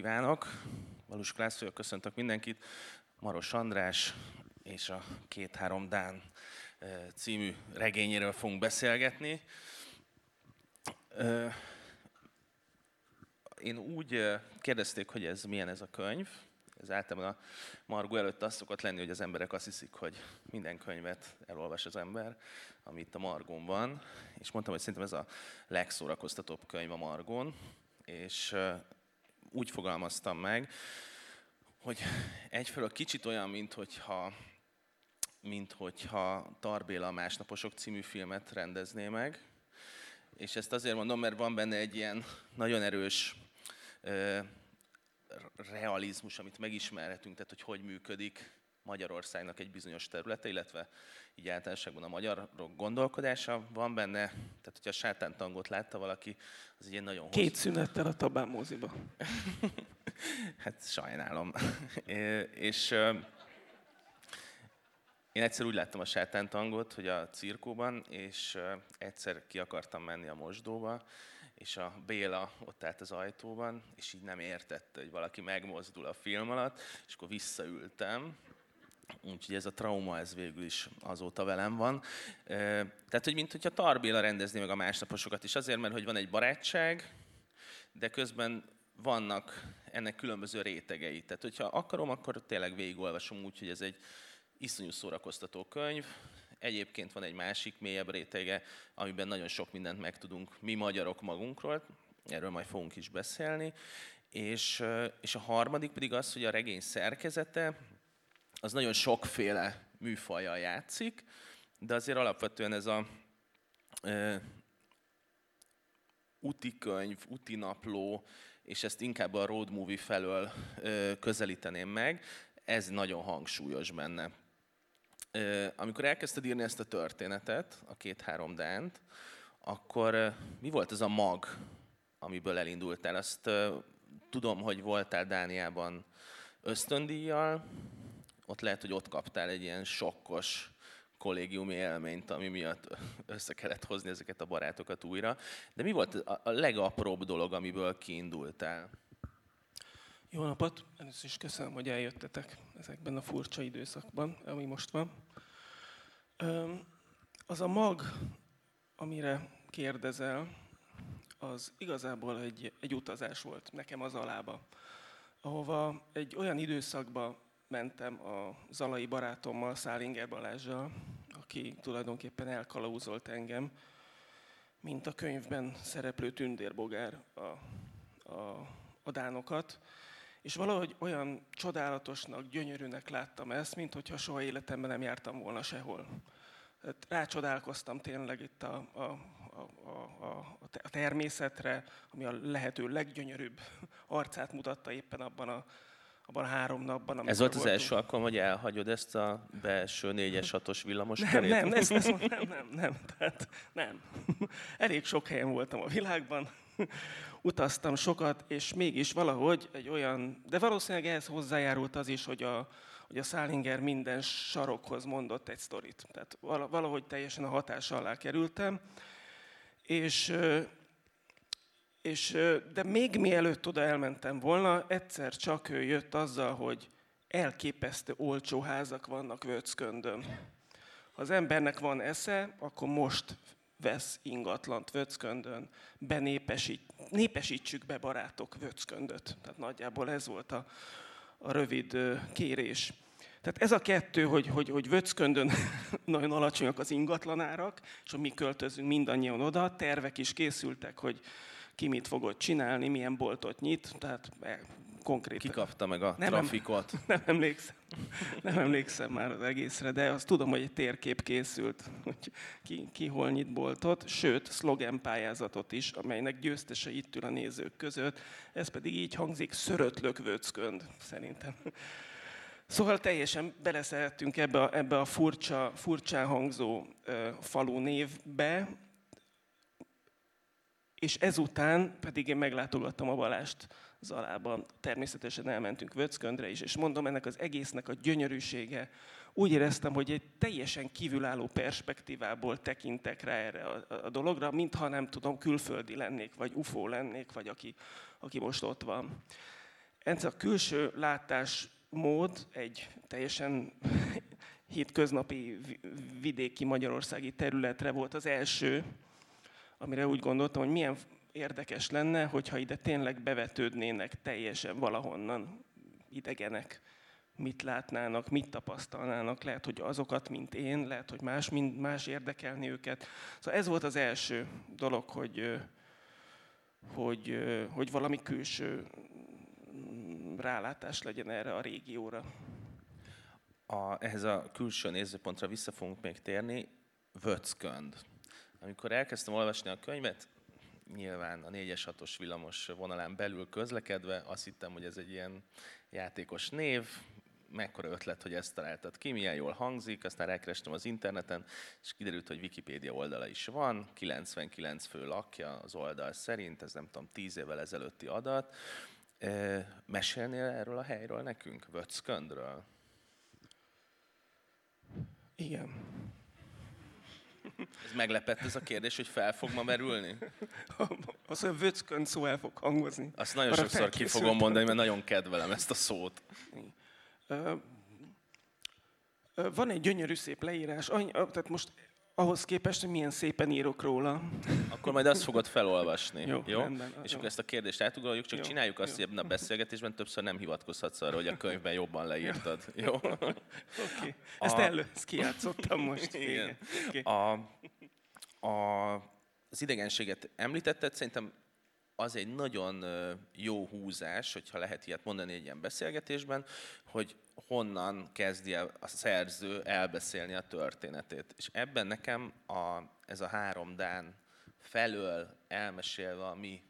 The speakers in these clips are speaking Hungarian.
kívánok! Valós Klász köszöntök mindenkit. Maros András és a Két-három Dán című regényéről fogunk beszélgetni. Én úgy kérdezték, hogy ez milyen ez a könyv. Ez általában a Margó előtt az szokott lenni, hogy az emberek azt hiszik, hogy minden könyvet elolvas az ember, ami itt a Margón van. És mondtam, hogy szerintem ez a legszórakoztatóbb könyv a Margón. És úgy fogalmaztam meg, hogy egyfelől kicsit olyan, mint hogyha, mint hogyha Tarbéla a Másnaposok című filmet rendezné meg, és ezt azért mondom, mert van benne egy ilyen nagyon erős ö, realizmus, amit megismerhetünk, tehát hogy hogy működik Magyarországnak egy bizonyos területe, illetve így általánosságban a magyarok gondolkodása van benne. Tehát, hogyha a sátántangot látta valaki, az egy ilyen nagyon hosszú... Két szünettel a Tabán moziba. hát sajnálom. és én egyszer úgy láttam a sátántangot, hogy a cirkóban, és egyszer ki akartam menni a mosdóba, és a Béla ott állt az ajtóban, és így nem értette, hogy valaki megmozdul a film alatt, és akkor visszaültem, Úgyhogy ez a trauma, ez végül is azóta velem van. Tehát, hogy mint hogyha Tarbéla rendezni meg a másnaposokat is, azért, mert hogy van egy barátság, de közben vannak ennek különböző rétegei. Tehát, hogyha akarom, akkor tényleg végigolvasom úgy, hogy ez egy iszonyú szórakoztató könyv. Egyébként van egy másik, mélyebb rétege, amiben nagyon sok mindent megtudunk mi magyarok magunkról, erről majd fogunk is beszélni. És, és a harmadik pedig az, hogy a regény szerkezete, az nagyon sokféle műfajjal játszik, de azért alapvetően ez a e, úti könyv, úti napló, és ezt inkább a road movie felől e, közelíteném meg, ez nagyon hangsúlyos benne. E, amikor elkezdted írni ezt a történetet, a két-három dánt, akkor e, mi volt ez a mag, amiből elindultál? Azt e, tudom, hogy voltál Dániában ösztöndíjjal, ott lehet, hogy ott kaptál egy ilyen sokkos kollégiumi élményt, ami miatt össze kellett hozni ezeket a barátokat újra. De mi volt a legapróbb dolog, amiből kiindultál? Jó napot! Először is köszönöm, hogy eljöttetek ezekben a furcsa időszakban, ami most van. Az a mag, amire kérdezel, az igazából egy, egy utazás volt nekem az alába, ahova egy olyan időszakba mentem a zalai barátommal, Szálinger Balázsjal, aki tulajdonképpen elkalauzolt engem, mint a könyvben szereplő tündérbogár a, a, a dánokat. És valahogy olyan csodálatosnak, gyönyörűnek láttam ezt, mint hogyha soha életemben nem jártam volna sehol. Rácsodálkoztam tényleg itt a, a, a, a, a természetre, ami a lehető leggyönyörűbb arcát mutatta éppen abban a abban a három napban. Ez volt az voltunk. első alkalom, hogy elhagyod ezt a belső négyes hatos villamos nem, kerét? Nem, ezt, ezt, nem, nem, nem, tehát nem. Elég sok helyen voltam a világban, utaztam sokat, és mégis valahogy egy olyan, de valószínűleg ehhez hozzájárult az is, hogy a, hogy a Szálinger minden sarokhoz mondott egy sztorit. Tehát valahogy teljesen a hatás alá kerültem, és és, de még mielőtt oda elmentem volna, egyszer csak ő jött azzal, hogy elképesztő olcsó házak vannak Vöcköndön. Ha az embernek van esze, akkor most vesz ingatlant Vöcköndön, benépesít, népesítsük be barátok Vöcköndöt. Tehát nagyjából ez volt a, a rövid kérés. Tehát ez a kettő, hogy, hogy, hogy Vöcköndön nagyon alacsonyak az ingatlanárak, és hogy mi költözünk mindannyian oda, tervek is készültek, hogy ki mit fogod csinálni, milyen boltot nyit, tehát e, konkrétan. Ki kapta meg a nem, trafikot? Nem, nem emlékszem. Nem emlékszem már az egészre, de azt tudom, hogy egy térkép készült, hogy ki, ki hol nyit boltot, sőt, szlogen pályázatot is, amelynek győztese itt ül a nézők között. Ez pedig így hangzik, szörötlök vöckönd, szerintem. Szóval teljesen beleszerettünk ebbe a, ebbe a furcsa, furcsán hangzó uh, falu névbe, és ezután pedig én meglátogattam a Balást Zalában. Természetesen elmentünk Vöcköndre is, és mondom, ennek az egésznek a gyönyörűsége, úgy éreztem, hogy egy teljesen kívülálló perspektívából tekintek rá erre a, a dologra, mintha nem tudom, külföldi lennék, vagy UFO lennék, vagy aki, aki most ott van. ez a külső látásmód egy teljesen hétköznapi vidéki magyarországi területre volt az első, amire úgy gondoltam, hogy milyen érdekes lenne, hogyha ide tényleg bevetődnének teljesen valahonnan idegenek, mit látnának, mit tapasztalnának, lehet, hogy azokat, mint én, lehet, hogy más, mint más érdekelni őket. Szóval ez volt az első dolog, hogy, hogy, hogy valami külső rálátás legyen erre a régióra. A, ehhez a külső nézőpontra vissza fogunk még térni. Vöckönd. Amikor elkezdtem olvasni a könyvet, nyilván a 4-es 6-os villamos vonalán belül közlekedve, azt hittem, hogy ez egy ilyen játékos név, mekkora ötlet, hogy ezt találtad ki, milyen jól hangzik, aztán rákerestem az interneten, és kiderült, hogy Wikipédia oldala is van, 99 fő lakja az oldal szerint, ez nem tudom, 10 évvel ezelőtti adat. Mesélnél erről a helyről nekünk, Vöcköndről? Igen. Ez meglepett ez a kérdés, hogy fel fog ma merülni? Az, hogy vöckönt szó el fog hangozni. Azt nagyon Arra sokszor ki fogom mondani, mert nagyon kedvelem ezt a szót. Van egy gyönyörű szép leírás, tehát most ahhoz képest, hogy milyen szépen írok róla. Akkor majd azt fogod felolvasni. Jó, jó? Rendben, És jó. akkor ezt a kérdést átugorjuk, csak jó, csináljuk azt, jó. hogy ebben a beszélgetésben többször nem hivatkozhatsz arra, hogy a könyvben jobban leírtad. Jó? Oké. Okay. Ezt a... elő, ezt kijátszottam most. Igen. Okay. A, a, az idegenséget említetted, szerintem az egy nagyon jó húzás, hogyha lehet ilyet mondani egy ilyen beszélgetésben, hogy honnan kezdje a szerző elbeszélni a történetét. És ebben nekem a, ez a három Dán felől elmesélve a mi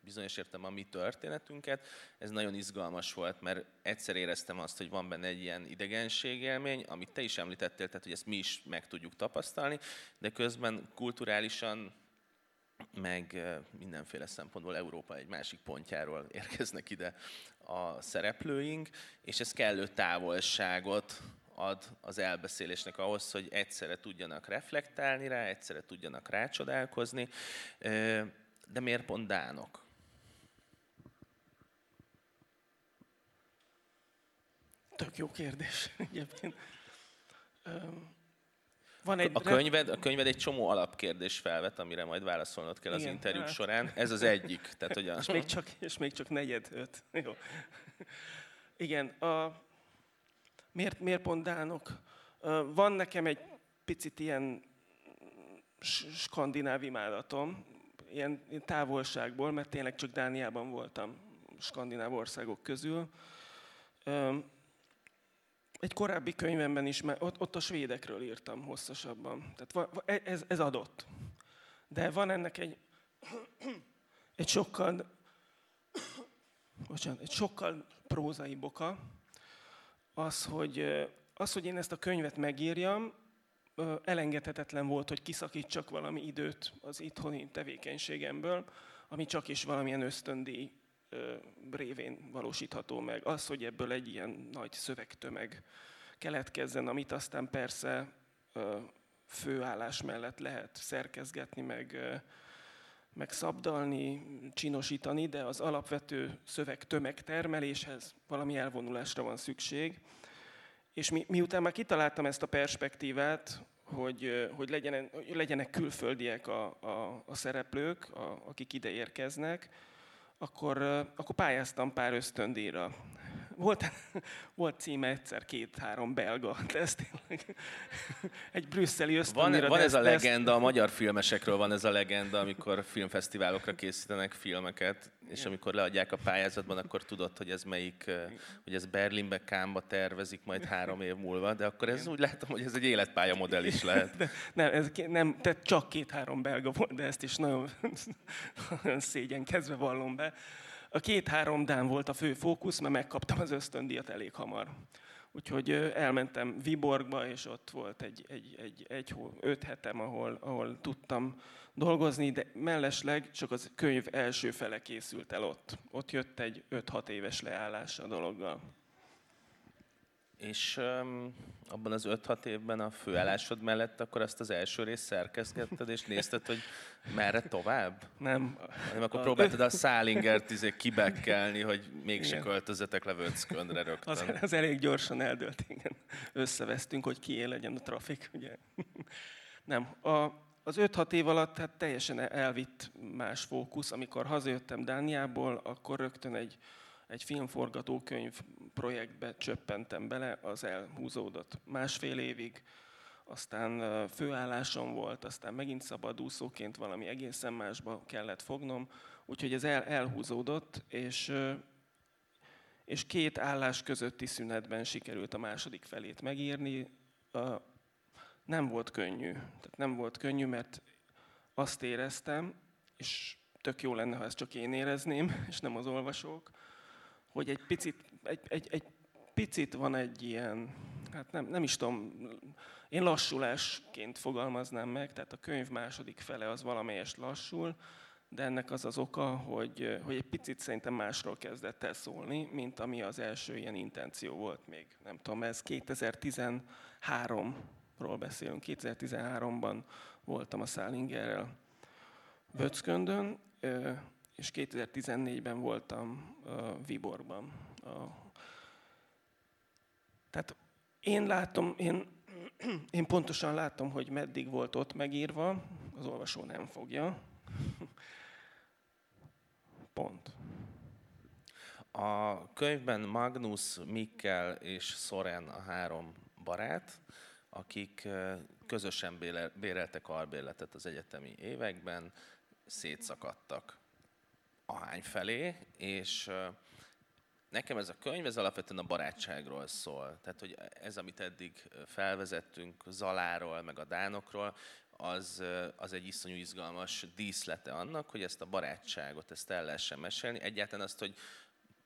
bizonyos értem a mi történetünket, ez nagyon izgalmas volt, mert egyszer éreztem azt, hogy van benne egy ilyen idegenségélmény, amit te is említettél, tehát hogy ezt mi is meg tudjuk tapasztalni, de közben kulturálisan meg mindenféle szempontból Európa egy másik pontjáról érkeznek ide a szereplőink, és ez kellő távolságot ad az elbeszélésnek ahhoz, hogy egyszerre tudjanak reflektálni rá, egyszerre tudjanak rácsodálkozni. De miért pont dánok? Tök jó kérdés egyébként. Van egy a, könyved, a könyved egy csomó alapkérdés felvet, amire majd válaszolnod kell Igen, az interjúk hát. során. Ez az egyik. Tehát, hogy a... és, még csak, és még csak negyed öt. Jó. Igen. A, miért, miért pont Dánok? Van nekem egy picit ilyen skandináv imádatom, ilyen távolságból, mert tényleg csak Dániában voltam skandináv országok közül egy korábbi könyvemben is, mert ott, ott a svédekről írtam hosszasabban. Tehát e, ez, ez adott. De van ennek egy, egy sokkal, bocsánat, egy sokkal prózai boka, az hogy, az, hogy én ezt a könyvet megírjam, elengedhetetlen volt, hogy kiszakítsak valami időt az itthoni tevékenységemből, ami csak is valamilyen ösztöndíj révén valósítható meg. Az, hogy ebből egy ilyen nagy szövegtömeg keletkezzen, amit aztán persze főállás mellett lehet szerkezgetni, meg, meg szabdalni, csinosítani, de az alapvető szövegtömeg termeléshez valami elvonulásra van szükség. És mi, miután már kitaláltam ezt a perspektívát, hogy, hogy, legyenek, legyenek külföldiek a, a, a szereplők, a, akik ide érkeznek, akkor, akkor pályáztam pár ösztöndíjra. Volt, volt címe egyszer két-három belga, de ez tényleg egy brüsszeli ösztöndíjra. Van, van ez a legenda, a magyar filmesekről van ez a legenda, amikor filmfesztiválokra készítenek filmeket, és amikor leadják a pályázatban, akkor tudod, hogy ez melyik, hogy ez Berlinbe, Kámba tervezik majd három év múlva, de akkor ez úgy látom, hogy ez egy életpálya modell is lehet. De, nem, ez nem, tehát csak két-három belga volt, de ezt is nagyon, nagyon szégyenkezve vallom be. A két-három Dán volt a fő fókusz, mert megkaptam az ösztöndíjat elég hamar. Úgyhogy elmentem Viborgba, és ott volt egy, egy, egy, egy öt hetem, ahol, ahol tudtam dolgozni, de mellesleg csak az könyv első fele készült el ott. Ott jött egy 5-6 éves leállás a dologgal. És um, abban az 5-6 évben a főállásod mellett akkor azt az első részt szerkezgetted, és nézted, hogy merre tovább? Nem. Nem, akkor próbáltad a Szálingert izé kibekkelni, hogy mégse költözetek le Vöckönre rögtön. Az, az elég gyorsan eldőlt, igen. Összevesztünk, hogy kié legyen a trafik, ugye. Nem. A, az 5-6 év alatt hát teljesen elvitt más fókusz. Amikor hazajöttem Dániából, akkor rögtön egy egy filmforgatókönyv projektbe csöppentem bele, az elhúzódott másfél évig, aztán főállásom volt, aztán megint szabadúszóként valami egészen másba kellett fognom, úgyhogy ez el, elhúzódott, és, és két állás közötti szünetben sikerült a második felét megírni. Nem volt könnyű, tehát nem volt könnyű, mert azt éreztem, és tök jó lenne, ha ezt csak én érezném, és nem az olvasók, hogy egy picit, egy, egy, egy picit van egy ilyen, hát nem, nem is tudom, én lassulásként fogalmaznám meg, tehát a könyv második fele az valamelyest lassul, de ennek az az oka, hogy, hogy egy picit szerintem másról kezdett el szólni, mint ami az első ilyen intenció volt még. Nem tudom, ez 2013-ról beszélünk. 2013-ban voltam a Szálingerrel Vöcköndön, és 2014-ben voltam uh, Viborban. Uh, tehát én látom, én, én pontosan látom, hogy meddig volt ott megírva, az olvasó nem fogja. Pont. A könyvben Magnus, Mikkel és Soren a három barát, akik közösen béreltek albérletet az egyetemi években, szétszakadtak ahány felé, és nekem ez a könyv, ez alapvetően a barátságról szól. Tehát, hogy ez, amit eddig felvezettünk Zaláról, meg a Dánokról, az, az egy iszonyú izgalmas díszlete annak, hogy ezt a barátságot, ezt el lehessen mesélni. Egyáltalán azt, hogy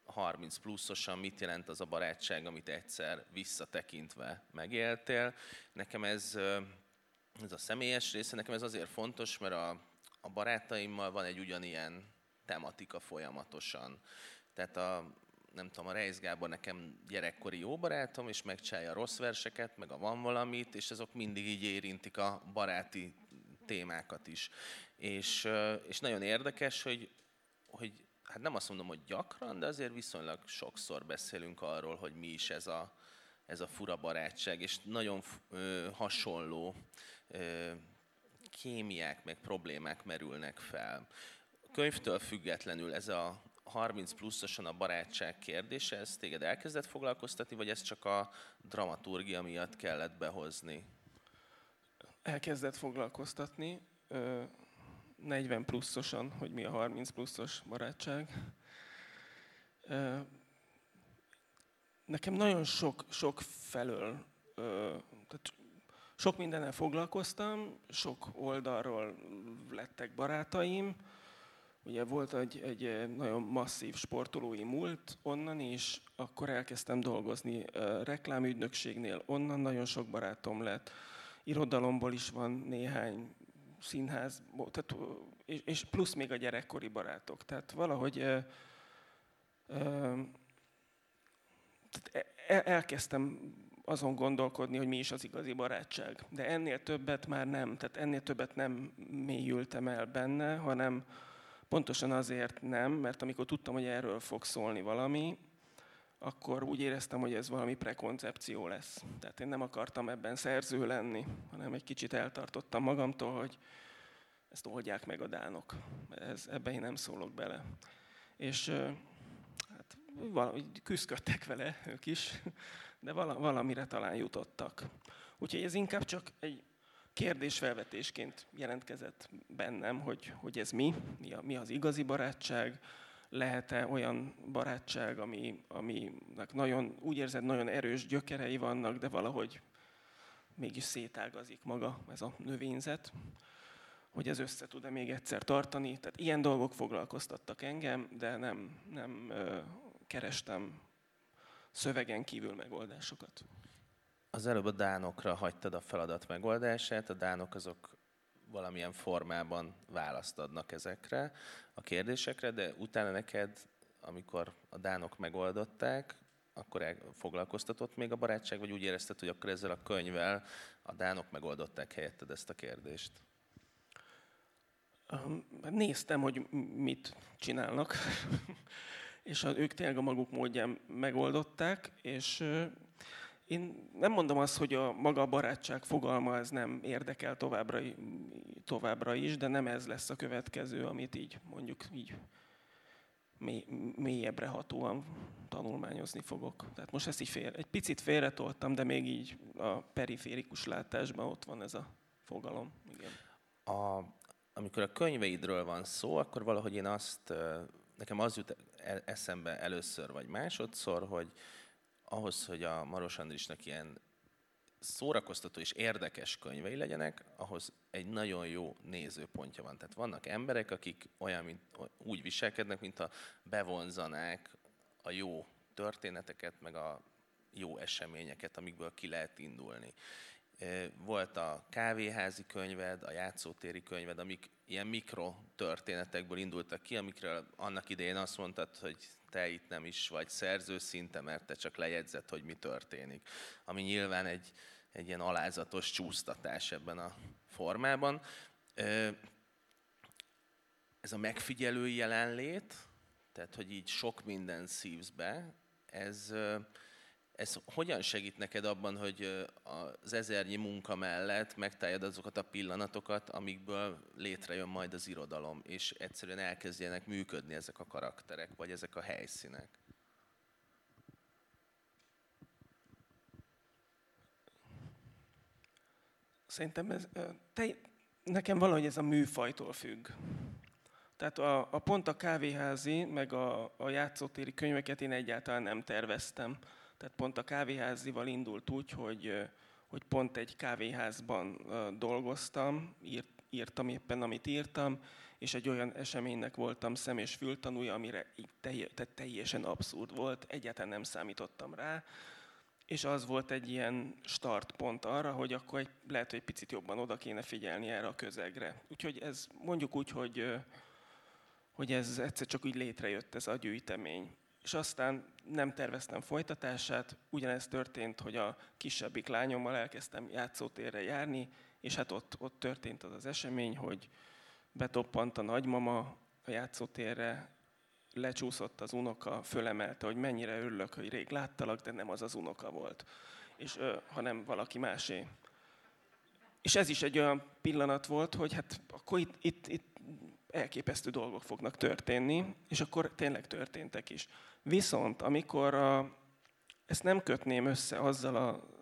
30 pluszosan mit jelent az a barátság, amit egyszer visszatekintve megéltél. Nekem ez, ez a személyes része, nekem ez azért fontos, mert a, a barátaimmal van egy ugyanilyen tematika folyamatosan. Tehát a, nem tudom, a Reis Gábor nekem gyerekkori jó barátom, és megcsinálja a rossz verseket, meg a van valamit, és azok mindig így érintik a baráti témákat is. És, és nagyon érdekes, hogy, hogy hát nem azt mondom, hogy gyakran, de azért viszonylag sokszor beszélünk arról, hogy mi is ez a, ez a fura barátság, és nagyon ö, hasonló ö, kémiák, meg problémák merülnek fel könyvtől függetlenül ez a 30 pluszosan a barátság kérdése, ez téged elkezdett foglalkoztatni, vagy ez csak a dramaturgia miatt kellett behozni? Elkezdett foglalkoztatni. 40 pluszosan, hogy mi a 30 pluszos barátság. Nekem nagyon sok, sok felől, tehát sok mindennel foglalkoztam, sok oldalról lettek barátaim, Ugye volt egy, egy eh, nagyon masszív sportolói múlt onnan is, akkor elkezdtem dolgozni eh, reklámügynökségnél, onnan nagyon sok barátom lett. Irodalomból is van néhány színház, tehát, és plusz még a gyerekkori barátok. Tehát valahogy eh, e, elkezdtem azon gondolkodni, hogy mi is az igazi barátság. De ennél többet már nem, tehát ennél többet nem mélyültem el benne, hanem, Pontosan azért nem, mert amikor tudtam, hogy erről fog szólni valami, akkor úgy éreztem, hogy ez valami prekoncepció lesz. Tehát én nem akartam ebben szerző lenni, hanem egy kicsit eltartottam magamtól, hogy ezt oldják meg a dánok. Ez, ebben én nem szólok bele. És hát valahogy küzdöttek vele ők is, de valamire talán jutottak. Úgyhogy ez inkább csak egy kérdésfelvetésként jelentkezett bennem, hogy, hogy ez mi, mi, a, mi az igazi barátság, lehet-e olyan barátság, ami, aminek nagyon, úgy érzed, nagyon erős gyökerei vannak, de valahogy mégis szétágazik maga ez a növényzet, hogy ez össze tud-e még egyszer tartani. Tehát ilyen dolgok foglalkoztattak engem, de nem, nem ö, kerestem szövegen kívül megoldásokat. Az előbb a dánokra hagytad a feladat megoldását, a dánok azok valamilyen formában választ adnak ezekre a kérdésekre, de utána neked, amikor a dánok megoldották, akkor foglalkoztatott még a barátság, vagy úgy érezted, hogy akkor ezzel a könyvvel a dánok megoldották helyetted ezt a kérdést? Néztem, hogy mit csinálnak, és ők tényleg a maguk módján megoldották, és én nem mondom azt, hogy a maga a barátság fogalma ez nem érdekel továbbra, továbbra is, de nem ez lesz a következő, amit így mondjuk így mély, mélyebbre hatóan tanulmányozni fogok. Tehát most ezt így fél, egy picit félretoltam, de még így a periférikus látásban ott van ez a fogalom. Igen. A, amikor a könyveidről van szó, akkor valahogy én azt, nekem az jut e, eszembe először vagy másodszor, hogy ahhoz, hogy a Maros Andrisnak ilyen szórakoztató és érdekes könyvei legyenek, ahhoz egy nagyon jó nézőpontja van. Tehát vannak emberek, akik olyan, mint, úgy viselkednek, mint a bevonzanák a jó történeteket, meg a jó eseményeket, amikből ki lehet indulni. Volt a kávéházi könyved, a játszótéri könyved, amik ilyen mikro történetekből indultak ki, amikről annak idején azt mondtad, hogy te itt nem is vagy szerző szinte, mert te csak lejegyzett, hogy mi történik. Ami nyilván egy, egy ilyen alázatos csúsztatás ebben a formában. Ez a megfigyelői jelenlét, tehát hogy így sok minden szívsz be, ez, ez hogyan segít neked abban, hogy az ezernyi munka mellett megtaljad azokat a pillanatokat, amikből létrejön majd az irodalom, és egyszerűen elkezdjenek működni ezek a karakterek, vagy ezek a helyszínek? Szerintem ez, te, nekem valahogy ez a műfajtól függ. Tehát a, a pont a kávéházi, meg a, a játszótéri könyveket én egyáltalán nem terveztem. Tehát pont a kávéházival indult úgy, hogy, hogy pont egy kávéházban dolgoztam, írt, írtam éppen, amit írtam, és egy olyan eseménynek voltam szem- és fültanúja, amire telj, tehát teljesen abszurd volt, egyáltalán nem számítottam rá, és az volt egy ilyen startpont arra, hogy akkor egy, lehet, hogy egy picit jobban oda kéne figyelni erre a közegre. Úgyhogy ez mondjuk úgy, hogy, hogy ez egyszer csak úgy létrejött ez a gyűjtemény és aztán nem terveztem folytatását. Ugyanezt történt, hogy a kisebbik lányommal elkezdtem játszótérre járni, és hát ott, ott történt az az esemény, hogy betoppant a nagymama a játszótérre, lecsúszott az unoka, fölemelte, hogy mennyire örülök, hogy rég láttalak, de nem az az unoka volt, és, ö, hanem valaki másé. És ez is egy olyan pillanat volt, hogy hát akkor itt, itt, itt elképesztő dolgok fognak történni, és akkor tényleg történtek is. Viszont amikor a, ezt nem kötném össze azzal a,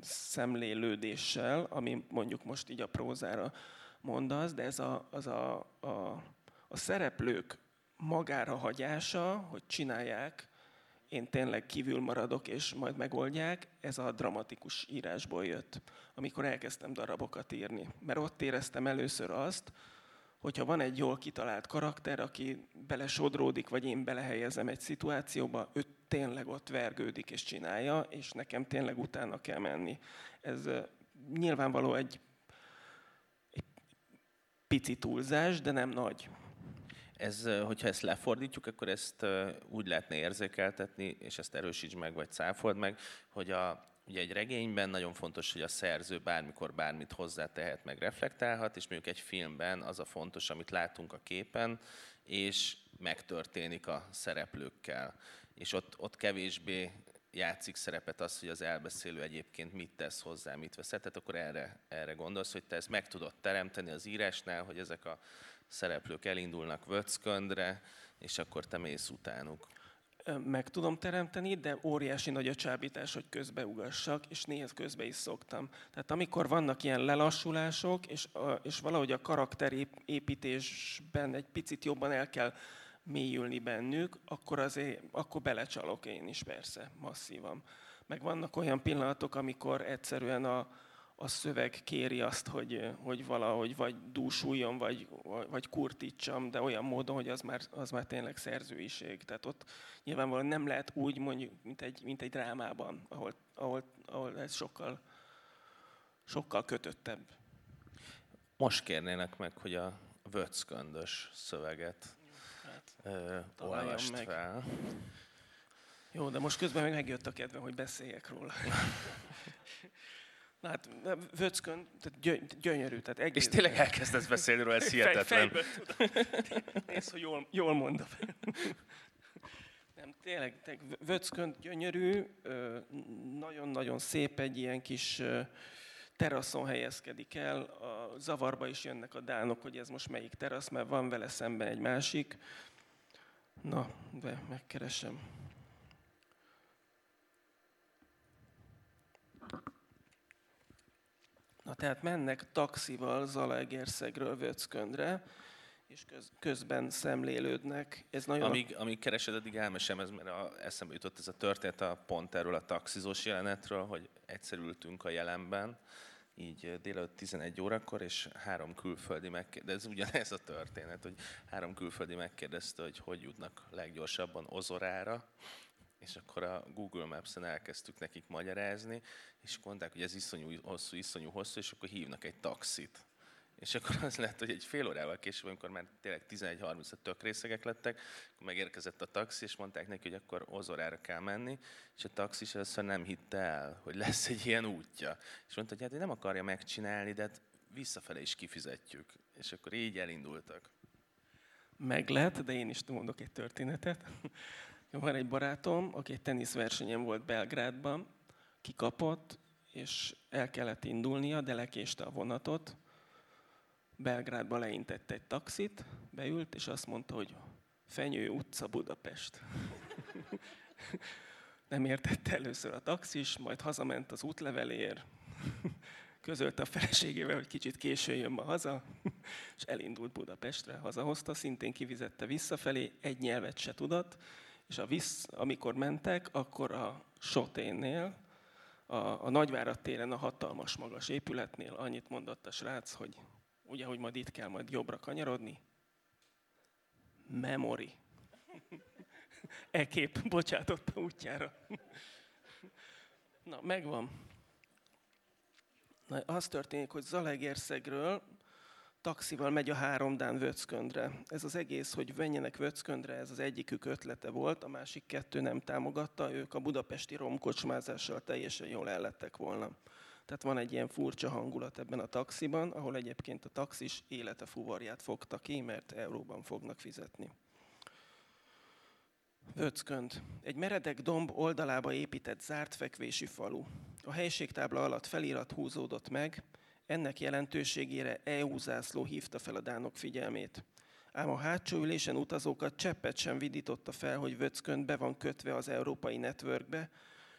szemlélődéssel, ami mondjuk most így a prózára mondasz, de ez a, az a, a, a szereplők magára hagyása, hogy csinálják, én tényleg kívül maradok, és majd megoldják, ez a dramatikus írásból jött, amikor elkezdtem darabokat írni. Mert ott éreztem először azt, hogyha van egy jól kitalált karakter, aki belesodródik, vagy én belehelyezem egy szituációba, ő tényleg ott vergődik és csinálja, és nekem tényleg utána kell menni. Ez nyilvánvaló egy, egy pici túlzás, de nem nagy. Ez, hogyha ezt lefordítjuk, akkor ezt úgy lehetne érzékeltetni, és ezt erősíts meg, vagy cáfold meg, hogy a, Ugye egy regényben nagyon fontos, hogy a szerző bármikor bármit hozzátehet, meg reflektálhat, és mondjuk egy filmben az a fontos, amit látunk a képen, és megtörténik a szereplőkkel. És ott, ott kevésbé játszik szerepet az, hogy az elbeszélő egyébként mit tesz hozzá, mit vesz. Tehát akkor erre, erre gondolsz, hogy te ezt meg tudod teremteni az írásnál, hogy ezek a szereplők elindulnak vöcköndre, és akkor te mész utánuk meg tudom teremteni, de óriási nagy a csábítás, hogy közbeugassak, és néha közbe is szoktam. Tehát amikor vannak ilyen lelassulások, és, és valahogy a karakterépítésben egy picit jobban el kell mélyülni bennük, akkor, azért, akkor belecsalok én is persze, masszívan. Meg vannak olyan pillanatok, amikor egyszerűen a, a szöveg kéri azt, hogy, hogy valahogy vagy dúsuljon, vagy, vagy kurtítsam, de olyan módon, hogy az már, az már tényleg szerzőiség. Tehát ott nyilvánvalóan nem lehet úgy mondjuk, mint egy, mint egy drámában, ahol, ahol, ahol ez sokkal, sokkal kötöttebb. Most kérnének meg, hogy a vöcköndös szöveget hát, ö, olvast meg. fel. Jó, de most közben meg megjött a kedve, hogy beszéljek róla. Na hát, Vöckön, tehát gyönyörű. Tehát egész... És tényleg elkezdesz beszélni róla, ez hihetetlen. Fej, Nézd, hogy jól, jól mondom. Nem, tényleg, tényleg Vöckön gyönyörű, nagyon-nagyon szép egy ilyen kis teraszon helyezkedik el. A zavarba is jönnek a dánok, hogy ez most melyik terasz, mert van vele szemben egy másik. Na, de megkeresem. Na tehát mennek taxival Zalaegerszegről Vöcköndre, és köz, közben szemlélődnek. Ez nagyon amíg, amíg keresed, addig elmesem, ez, mert a, eszembe jutott ez a történet a pont erről a taxizós jelenetről, hogy egyszer ültünk a jelenben, így délelőtt 11 órakor, és három külföldi megkérdezte, ez ugyanez a történet, hogy három külföldi megkérdezte, hogy hogy jutnak leggyorsabban Ozorára, és akkor a Google Maps-en elkezdtük nekik magyarázni, és mondták, hogy ez iszonyú hosszú, iszonyú hosszú, és akkor hívnak egy taxit. És akkor az lett, hogy egy fél órával később, amikor már tényleg 11.30 tök részegek lettek, akkor megérkezett a taxi, és mondták neki, hogy akkor Ozorára kell menni, és a taxis először nem hitte el, hogy lesz egy ilyen útja. És mondta, hogy hát nem akarja megcsinálni, de hát visszafele is kifizetjük. És akkor így elindultak. Meg lehet, de én is mondok egy történetet. Van egy barátom, aki egy teniszversenyen volt Belgrádban, kikapott, és el kellett indulnia, de lekéste a vonatot. Belgrádba leintett egy taxit, beült, és azt mondta, hogy Fenyő utca Budapest. Nem értette először a taxis, majd hazament az útlevelér, közölte a feleségével, hogy kicsit későn jön ma haza, és elindult Budapestre, hazahozta, szintén kivizette visszafelé, egy nyelvet se tudott, és a vissz, amikor mentek, akkor a Soténnél, a, a Nagyvárad téren a hatalmas magas épületnél annyit mondott a srác, hogy ugye, hogy majd itt kell majd jobbra kanyarodni. Memory. e kép bocsátotta útjára. Na, megvan. Na, az történik, hogy Zalegerszegről taxival megy a három Dán Vöcköndre. Ez az egész, hogy menjenek Vöcköndre, ez az egyikük ötlete volt, a másik kettő nem támogatta, ők a budapesti romkocsmázással teljesen jól ellettek volna. Tehát van egy ilyen furcsa hangulat ebben a taxiban, ahol egyébként a taxis élete fuvarját fogta ki, mert euróban fognak fizetni. Vöckönd. Egy meredek domb oldalába épített zárt fekvési falu. A helységtábla alatt felirat húzódott meg, ennek jelentőségére EU zászló hívta fel a dánok figyelmét. Ám a hátsó ülésen utazókat cseppet sem vidította fel, hogy Vöckönd be van kötve az európai networkbe,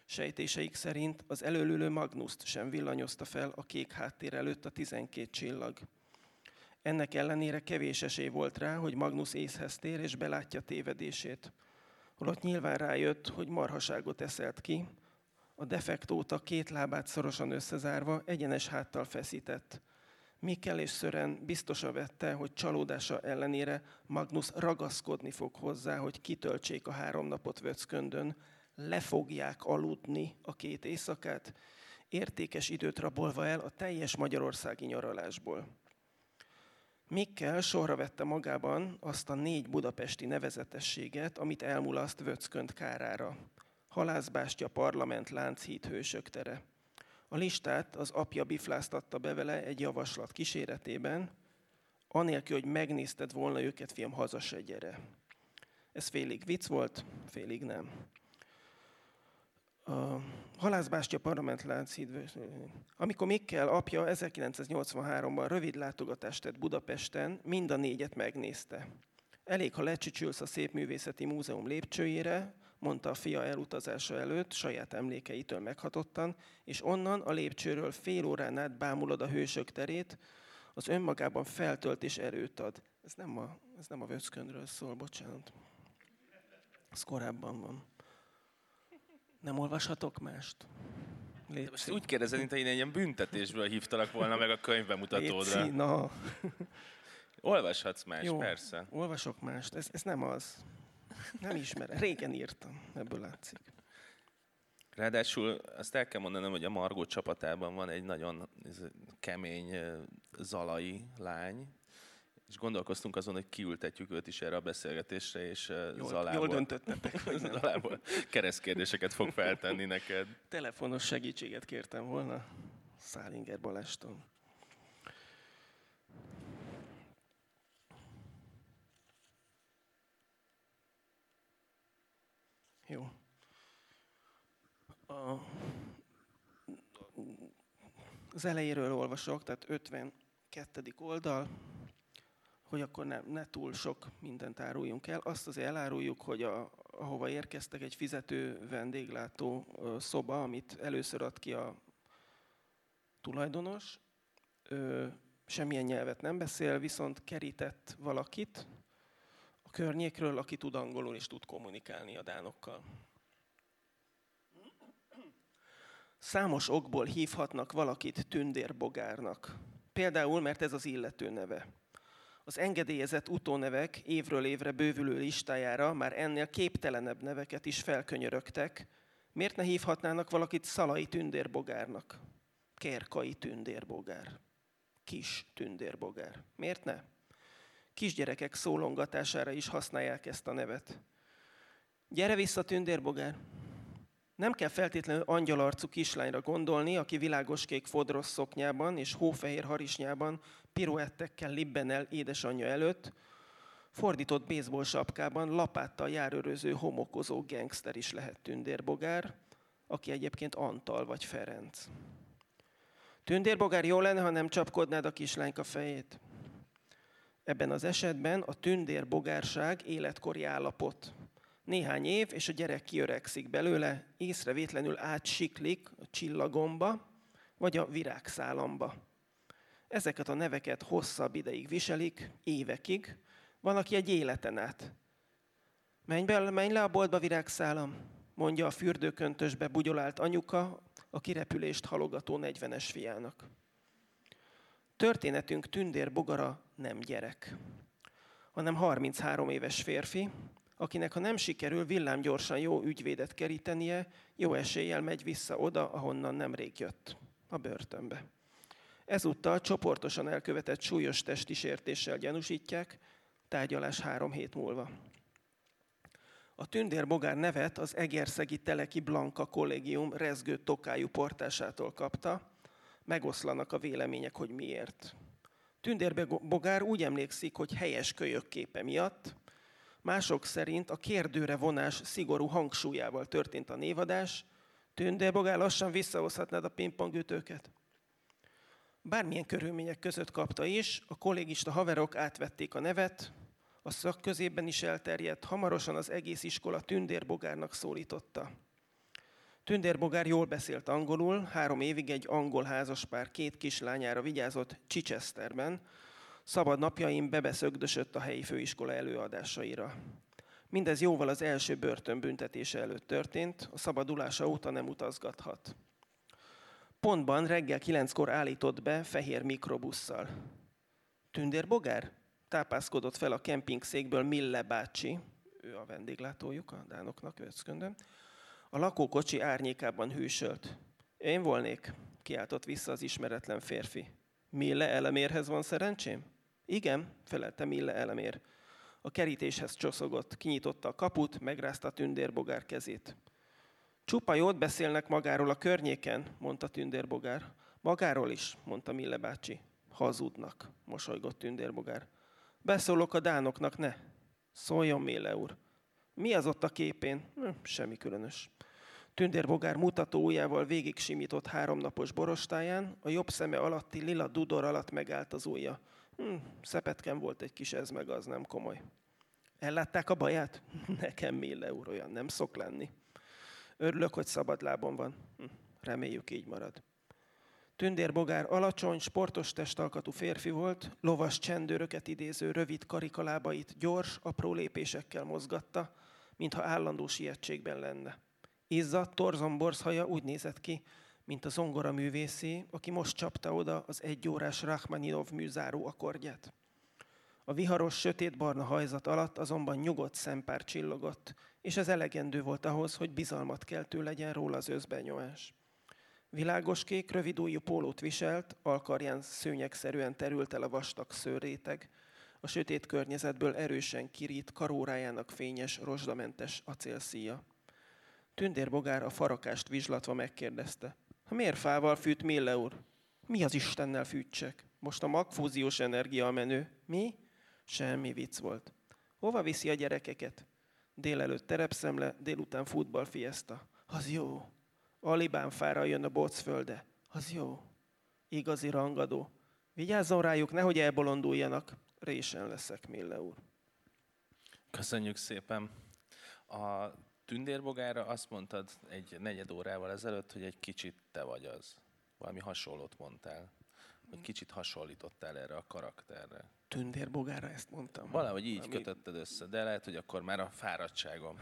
Sejtéseik szerint az előlülő Magnuszt sem villanyozta fel a kék háttér előtt a 12 csillag. Ennek ellenére kevés esély volt rá, hogy Magnus észhez tér és belátja tévedését. Holott nyilván rájött, hogy marhaságot eszelt ki, a defektóta két lábát szorosan összezárva egyenes háttal feszített. Mikkel és Szören biztosan vette, hogy csalódása ellenére Magnus ragaszkodni fog hozzá, hogy kitöltsék a három napot Vöcköndön, le fogják aludni a két éjszakát, értékes időt rabolva el a teljes magyarországi nyaralásból. Mikkel sorra vette magában azt a négy budapesti nevezetességet, amit elmulaszt Vöckönt kárára. Halászbástya, parlament, Lánchíd, Hősök tere. A listát az apja bifláztatta be vele egy javaslat kíséretében, anélkül, hogy megnézted volna őket, fiam, haza se gyere. Ez félig vicc volt, félig nem. A Halászbástya Parlament Lánchíd, amikor Mikkel apja 1983-ban rövid látogatást tett Budapesten, mind a négyet megnézte. Elég, ha lecsücsülsz a Szépművészeti Múzeum lépcsőjére, mondta a fia elutazása előtt, saját emlékeitől meghatottan, és onnan a lépcsőről fél órán át bámulod a hősök terét, az önmagában feltölt és erőt ad. Ez nem a, ez nem a vöckönről szól, bocsánat. Ez korábban van. Nem olvashatok mást? Léci. Most úgy kérdezed, mint én egy ilyen büntetésből hívtalak volna meg a könyvbemutatódra. Léci, na. Olvashatsz más, Jó, persze. olvasok mást. Ez, ez nem az. Nem ismerem. Régen írtam, ebből látszik. Ráadásul azt el kell mondanom, hogy a Margó csapatában van egy nagyon kemény zalai lány, és gondolkoztunk azon, hogy kiültetjük őt is erre a beszélgetésre, és Jól, Zalából, jól döntöttetek, hogy nem. Zalából keresztkérdéseket fog feltenni neked. Telefonos segítséget kértem volna Szálinger Balástól. Jó. A, az elejéről olvasok, tehát 52. oldal, hogy akkor ne, ne túl sok mindent áruljunk el. Azt azért eláruljuk, hogy a, ahova érkeztek egy fizető vendéglátó szoba, amit először ad ki a tulajdonos, ö, semmilyen nyelvet nem beszél, viszont kerített valakit környékről, aki tud angolul és tud kommunikálni a dánokkal. Számos okból hívhatnak valakit tündérbogárnak. Például, mert ez az illető neve. Az engedélyezett utónevek évről évre bővülő listájára már ennél képtelenebb neveket is felkönyörögtek. Miért ne hívhatnának valakit Szalai tündérbogárnak? Kerkai tündérbogár. Kis tündérbogár. Miért ne? Kisgyerekek szólongatására is használják ezt a nevet. Gyere vissza, tündérbogár! Nem kell feltétlenül angyalarcú kislányra gondolni, aki világos kék fodros szoknyában és hófehér harisnyában piruettekkel libben el édesanyja előtt, fordított baseball sapkában lapáttal járőröző homokozó gangster is lehet tündérbogár, aki egyébként Antal vagy Ferenc. Tündérbogár jó lenne, ha nem csapkodnád a kislányka fejét. Ebben az esetben a tündérbogárság életkori állapot. Néhány év, és a gyerek kiöregszik belőle, észrevétlenül átsiklik a csillagomba, vagy a virágszálamba. Ezeket a neveket hosszabb ideig viselik, évekig, van, aki egy életen át. Menj, be, menj le a boltba, virágszálam, mondja a fürdőköntösbe bugyolált anyuka a kirepülést halogató 40-es fiának. Történetünk tündér bogara nem gyerek, hanem 33 éves férfi, akinek ha nem sikerül villámgyorsan jó ügyvédet kerítenie, jó eséllyel megy vissza oda, ahonnan nemrég jött, a börtönbe. Ezúttal csoportosan elkövetett súlyos testi sértéssel gyanúsítják, tárgyalás három hét múlva. A tündér bogár nevet az Egerszegi Teleki Blanka kollégium rezgő tokájú portásától kapta, megoszlanak a vélemények, hogy miért. Tündér bogár úgy emlékszik, hogy helyes kölyök képe miatt, mások szerint a kérdőre vonás szigorú hangsúlyával történt a névadás, Tündérbogár lassan visszahozhatnád a pingpongütőket. Bármilyen körülmények között kapta is, a kollégista haverok átvették a nevet, a szakközében is elterjedt, hamarosan az egész iskola tündérbogárnak szólította. Tündérbogár jól beszélt angolul, három évig egy angol házaspár két kislányára vigyázott Chichesterben, szabad napjaim bebeszögdösött a helyi főiskola előadásaira. Mindez jóval az első börtönbüntetése előtt történt, a szabadulása óta nem utazgathat. Pontban reggel kilenckor állított be fehér mikrobusszal. Tündérbogár? Tápászkodott fel a kempingszékből Mille bácsi, ő a vendéglátójuk a dánoknak, őszköndöm. A lakókocsi árnyékában hűsölt. Én volnék, kiáltott vissza az ismeretlen férfi. Mille elemérhez van szerencsém? Igen, felelte Mille elemér. A kerítéshez csoszogott, kinyitotta a kaput, megrázta a tündérbogár kezét. Csupa jót beszélnek magáról a környéken, mondta tündérbogár. Magáról is, mondta Mille bácsi. Hazudnak, mosolygott tündérbogár. Beszólok a dánoknak, ne. Szóljon, Mille úr. Mi az ott a képén? Hm, semmi különös. Tündérbogár mutató ujjával végig simított háromnapos borostáján, a jobb szeme alatti lila dudor alatt megállt az ujja. Hm, szepetken volt egy kis ez meg, az nem komoly. Ellátták a baját? Nekem Mille úr olyan nem szok lenni. Örülök, hogy szabadlábon van. Hm, reméljük így marad. Tündérbogár alacsony, sportos testalkatú férfi volt, lovas csendőröket idéző rövid karikalábait gyors, apró lépésekkel mozgatta, mintha állandó sietségben lenne. Izzadt, torzomborz haja úgy nézett ki, mint a zongora művészé, aki most csapta oda az egyórás Rachmaninov műzáró akkordját. A viharos, sötétbarna hajzat alatt azonban nyugodt szempár csillogott, és ez elegendő volt ahhoz, hogy bizalmat keltő legyen róla az özbenyomás. Világos kék, rövid pólót viselt, alkarján szőnyegszerűen terült el a vastag szőréteg. A sötét környezetből erősen kirít karórájának fényes, rozsdamentes acélszíja. Tündérbogár a farakást vizslatva megkérdezte. Miért fával fűt Mille úr? Mi az Istennel fűtsek? Most a magfúziós energia a menő. Mi? Semmi vicc volt. Hova viszi a gyerekeket? Délelőtt terepszemle, délután futballfiesta. Az jó. Alibán fára jön a bocfölde. Az jó. Igazi rangadó. Vigyázzon rájuk, nehogy elbolonduljanak. Résen leszek, Mille úr. Köszönjük szépen. A tündérbogára azt mondtad egy negyed órával ezelőtt, hogy egy kicsit te vagy az. Valami hasonlót mondtál. Hogy kicsit hasonlítottál erre a karakterre. Tündérbogára ezt mondtam. Valahogy így Ami... kötötted össze, de lehet, hogy akkor már a fáradtságom.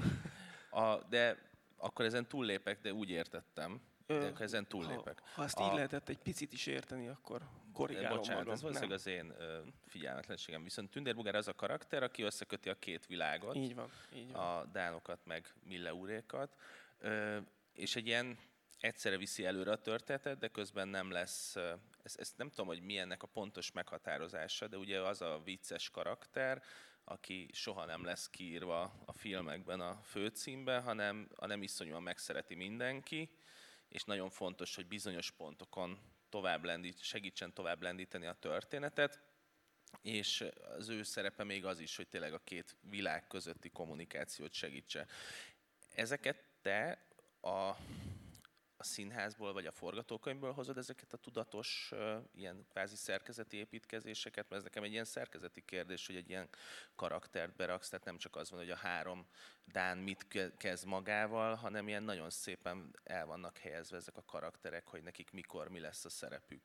A, de akkor ezen túllépek, de úgy értettem, de ezen túllépek. Ha, ha ezt a... így lehetett egy picit is érteni, akkor korrigálom Bocsánat, magam. ez valószínűleg az én ö, figyelmetlenségem. Viszont Tündérbogár az a karakter, aki összeköti a két világot. Így van, így van. A dánokat, meg Mille úrékat. Ö, és egy ilyen egyszerre viszi előre a történetet, de közben nem lesz, ezt, ezt nem tudom, hogy milyennek a pontos meghatározása, de ugye az a vicces karakter, aki soha nem lesz kiírva a filmekben a főcímben, hanem, hanem iszonyúan megszereti mindenki, és nagyon fontos, hogy bizonyos pontokon tovább lendít, segítsen tovább lendíteni a történetet, és az ő szerepe még az is, hogy tényleg a két világ közötti kommunikációt segítse. Ezeket te a a színházból vagy a forgatókönyvből hozod ezeket a tudatos ilyen kvázi szerkezeti építkezéseket? Mert ez nekem egy ilyen szerkezeti kérdés, hogy egy ilyen karaktert beraksz, tehát nem csak az van, hogy a három Dán mit kezd magával, hanem ilyen nagyon szépen el vannak helyezve ezek a karakterek, hogy nekik mikor mi lesz a szerepük.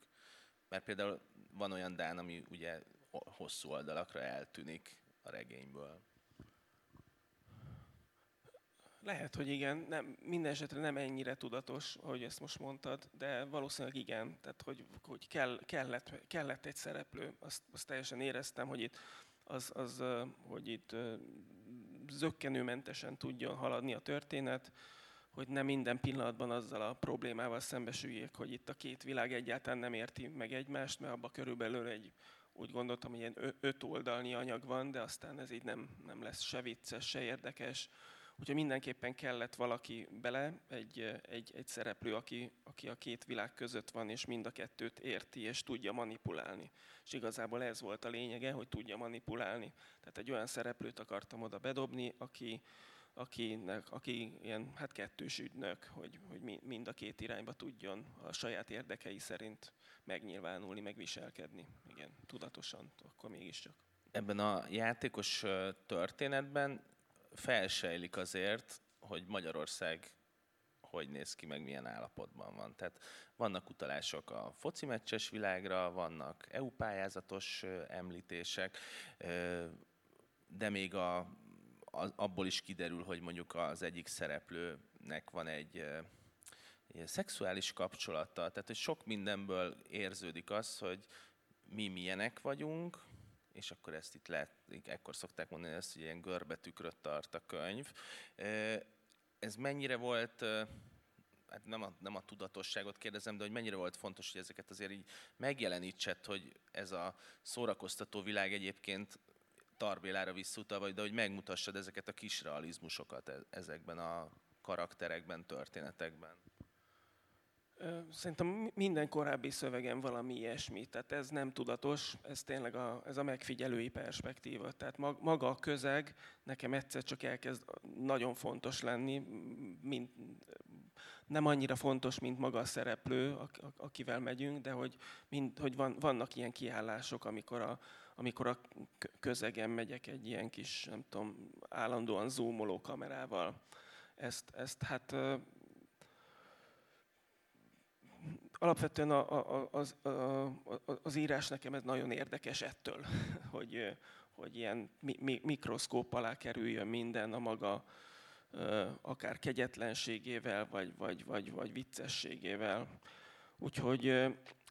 Mert például van olyan Dán, ami ugye hosszú oldalakra eltűnik a regényből. Lehet, hogy igen, nem, minden esetre nem ennyire tudatos, hogy ezt most mondtad, de valószínűleg igen, tehát hogy, hogy kell, kellett, kellett egy szereplő, azt, azt teljesen éreztem, hogy itt, az, az, hogy itt zöggenőmentesen tudjon haladni a történet, hogy nem minden pillanatban azzal a problémával szembesüljék, hogy itt a két világ egyáltalán nem érti meg egymást, mert abban körülbelül egy, úgy gondoltam, hogy ilyen öt oldalnyi anyag van, de aztán ez így nem, nem lesz se vicces, se érdekes, Úgyhogy mindenképpen kellett valaki bele, egy, egy, egy szereplő, aki, aki a két világ között van, és mind a kettőt érti, és tudja manipulálni. És igazából ez volt a lényege, hogy tudja manipulálni. Tehát egy olyan szereplőt akartam oda bedobni, aki, akinek, aki ilyen hát kettős ügynök, hogy, hogy mind a két irányba tudjon a saját érdekei szerint megnyilvánulni, megviselkedni. Igen, tudatosan, akkor mégiscsak. Ebben a játékos történetben felsejlik azért, hogy Magyarország hogy néz ki, meg milyen állapotban van. Tehát vannak utalások a foci meccses világra, vannak EU pályázatos említések, de még a, a, abból is kiderül, hogy mondjuk az egyik szereplőnek van egy, szexuális kapcsolata, tehát hogy sok mindenből érződik az, hogy mi milyenek vagyunk, és akkor ezt itt lehet, ekkor szokták mondani ezt, hogy ilyen görbetükröt tart a könyv. Ez mennyire volt, hát nem a, nem a tudatosságot kérdezem, de hogy mennyire volt fontos, hogy ezeket azért így megjelenítsed, hogy ez a szórakoztató világ egyébként Tarbélára visszutalva, de hogy megmutassad ezeket a kis realizmusokat e-, ezekben a karakterekben, történetekben. Szerintem minden korábbi szövegem valami ilyesmi, tehát ez nem tudatos, ez tényleg a, ez a megfigyelői perspektíva. Tehát maga a közeg nekem egyszer csak elkezd nagyon fontos lenni, mint, nem annyira fontos, mint maga a szereplő, akivel megyünk, de hogy, mind, hogy van, vannak ilyen kiállások, amikor a, amikor a közegen megyek egy ilyen kis, nem tudom, állandóan zoomoló kamerával. Ezt, ezt hát alapvetően a, a, az, a, az írás nekem ez nagyon érdekes ettől, hogy, hogy ilyen mi, mikroszkóp alá kerüljön minden a maga akár kegyetlenségével, vagy, vagy, vagy, vagy viccességével. Úgyhogy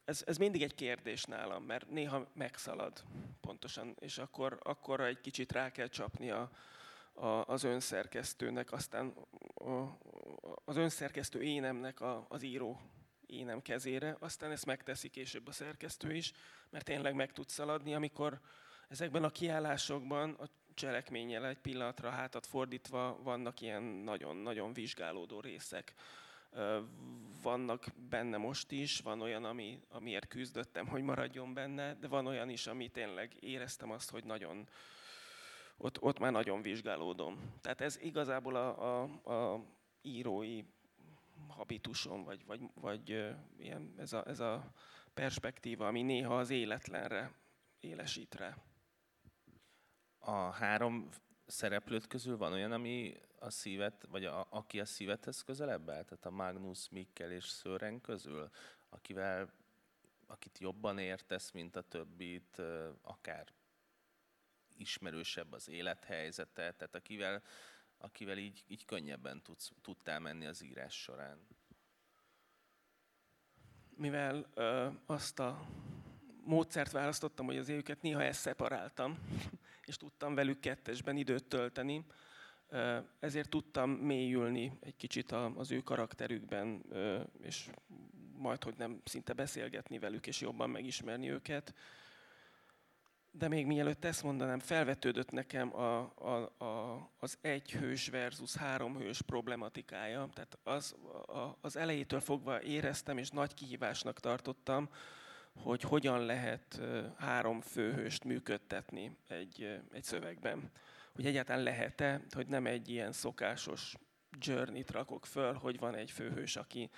ez, ez mindig egy kérdés nálam, mert néha megszalad pontosan, és akkor, akkor egy kicsit rá kell csapni a, a, az önszerkesztőnek, aztán a, az önszerkesztő énemnek a, az író énem kezére, aztán ezt megteszi később a szerkesztő is, mert tényleg meg tud szaladni, amikor Ezekben a kiállásokban a cselekménnyel egy pillanatra hátat fordítva vannak ilyen nagyon-nagyon vizsgálódó részek. Vannak benne most is, van olyan, ami, amiért küzdöttem, hogy maradjon benne, de van olyan is, ami tényleg éreztem azt, hogy nagyon, ott, ott már nagyon vizsgálódom. Tehát ez igazából a, a, a írói habitusom, vagy, vagy, vagy ilyen, ez, a, ez a perspektíva, ami néha az életlenre élesít rá. A három szereplőt közül van olyan, ami a szívet, vagy a, aki a szívethez közelebb áll? Tehát a Magnus, Mikkel és Sören közül, akivel, akit jobban értesz, mint a többit, akár ismerősebb az élethelyzete, tehát akivel, akivel így, így könnyebben tudsz, tudtál menni az írás során. Mivel ö, azt a módszert választottam, hogy az őket néha ezt szeparáltam, és tudtam velük kettesben időt tölteni, ezért tudtam mélyülni egy kicsit az ő karakterükben, és majd, hogy nem szinte beszélgetni velük, és jobban megismerni őket. De még mielőtt ezt mondanám, felvetődött nekem a, a, a, az egy hős versus három hős problematikája. Tehát az, a, az elejétől fogva éreztem, és nagy kihívásnak tartottam, hogy hogyan lehet három főhőst működtetni egy, egy szövegben. Hogy egyáltalán lehet-e, hogy nem egy ilyen szokásos journey-t rakok föl, hogy van egy főhős, aki,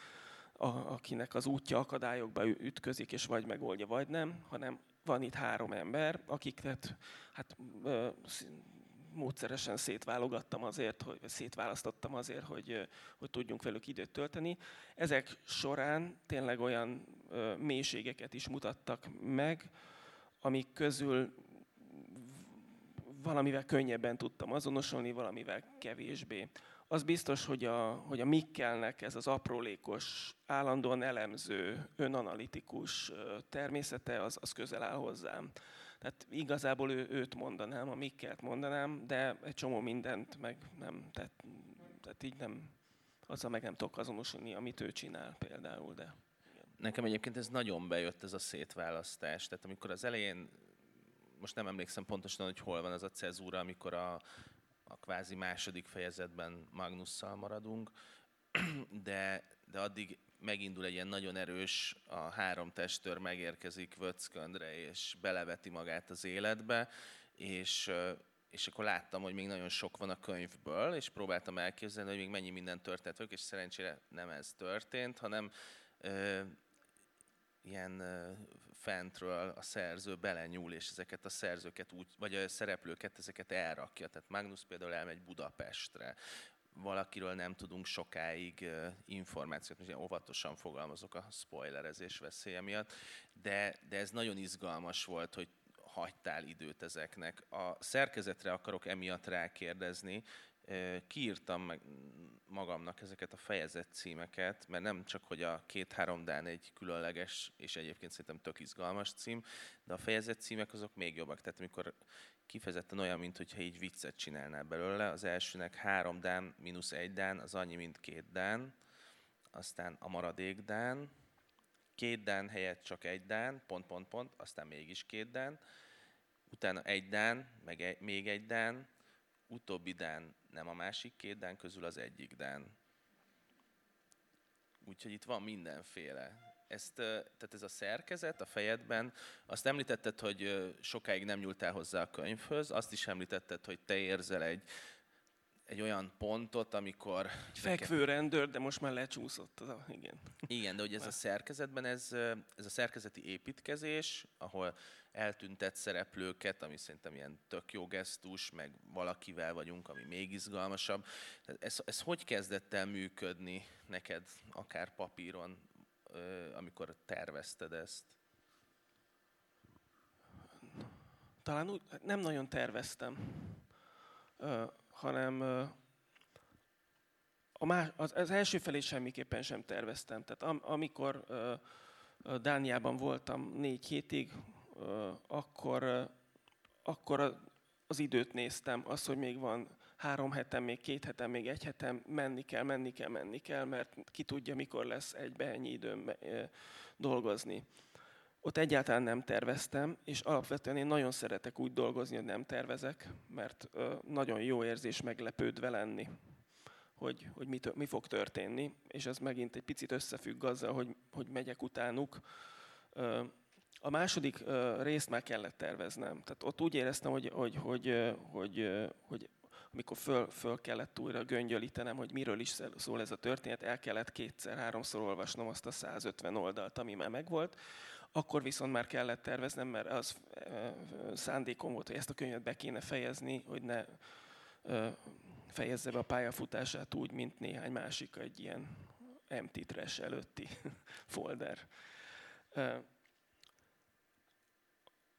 a, akinek az útja akadályokba ütközik, és vagy megoldja, vagy nem, hanem van itt három ember, akiket hát, módszeresen szétválogattam azért, hogy, szétválasztottam azért, hogy, hogy tudjunk velük időt tölteni. Ezek során tényleg olyan mélységeket is mutattak meg, amik közül valamivel könnyebben tudtam azonosulni, valamivel kevésbé. Az biztos, hogy a, hogy a Mikkelnek ez az aprólékos, állandóan elemző, önanalitikus természete, az, az közel áll hozzám. Tehát igazából ő, őt mondanám, a Mikkelt mondanám, de egy csomó mindent meg nem, tehát, tehát így nem, azzal meg nem tudok azonosulni, amit ő csinál például, de... Nekem egyébként ez nagyon bejött, ez a szétválasztás. Tehát amikor az elején, most nem emlékszem pontosan, hogy hol van az a cezúra, amikor a, a kvázi második fejezetben Magnusszal maradunk, de, de addig megindul egy ilyen nagyon erős, a három testőr megérkezik Vöcköndre, és beleveti magát az életbe, és, és akkor láttam, hogy még nagyon sok van a könyvből, és próbáltam elképzelni, hogy még mennyi minden történt és szerencsére nem ez történt, hanem ö, ilyen ö, fentről a szerző belenyúl, és ezeket a szerzőket úgy, vagy a szereplőket, ezeket elrakja. Tehát Magnus például elmegy Budapestre, valakiről nem tudunk sokáig információt, most óvatosan fogalmazok a spoilerezés veszélye miatt, de, de ez nagyon izgalmas volt, hogy hagytál időt ezeknek. A szerkezetre akarok emiatt rákérdezni, kiírtam meg magamnak ezeket a fejezet címeket, mert nem csak, hogy a két-három dán egy különleges, és egyébként szerintem tök izgalmas cím, de a fejezet címek azok még jobbak. Tehát amikor kifejezetten olyan, mint hogyha így viccet csinálnál belőle. Az elsőnek három dán mínusz egy dán, az annyi, mint két dán. Aztán a maradék dán. Két dán helyett csak egy dán, pont, pont, pont, aztán mégis két dán. Utána egy dán, meg egy, még egy dán. Utóbbi dán nem a másik két dán közül az egyik dán. Úgyhogy itt van mindenféle ezt, tehát ez a szerkezet a fejedben, azt említetted, hogy sokáig nem nyúltál hozzá a könyvhöz, azt is említetted, hogy te érzel egy, egy olyan pontot, amikor... Egy fekvő rendőr, de most már lecsúszott. Az igen. Igen, de hogy ez a szerkezetben, ez, ez a szerkezeti építkezés, ahol eltüntett szereplőket, ami szerintem ilyen tök jó gesztus, meg valakivel vagyunk, ami még izgalmasabb. Ez, ez hogy kezdett el működni neked, akár papíron, amikor tervezted ezt? Talán úgy, nem nagyon terveztem, hanem a más, az, az első felé semmiképpen sem terveztem. Tehát am, amikor Dániában voltam négy hétig, akkor, akkor az időt néztem, az, hogy még van három hetem, még két hetem, még egy hetem, menni kell, menni kell, menni kell, mert ki tudja, mikor lesz egybe ennyi időm dolgozni. Ott egyáltalán nem terveztem, és alapvetően én nagyon szeretek úgy dolgozni, hogy nem tervezek, mert nagyon jó érzés meglepődve lenni, hogy, hogy mi, mi fog történni, és ez megint egy picit összefügg azzal, hogy, hogy megyek utánuk. A második részt már kellett terveznem. Tehát ott úgy éreztem, hogy, hogy, hogy, hogy, hogy amikor föl, föl kellett újra göngyölítenem, hogy miről is szól ez a történet, el kellett kétszer-háromszor olvasnom azt a 150 oldalt, ami már megvolt, akkor viszont már kellett terveznem, mert az szándékom volt, hogy ezt a könyvet be kéne fejezni, hogy ne fejezze be a pályafutását úgy, mint néhány másik egy ilyen empty trash előtti folder.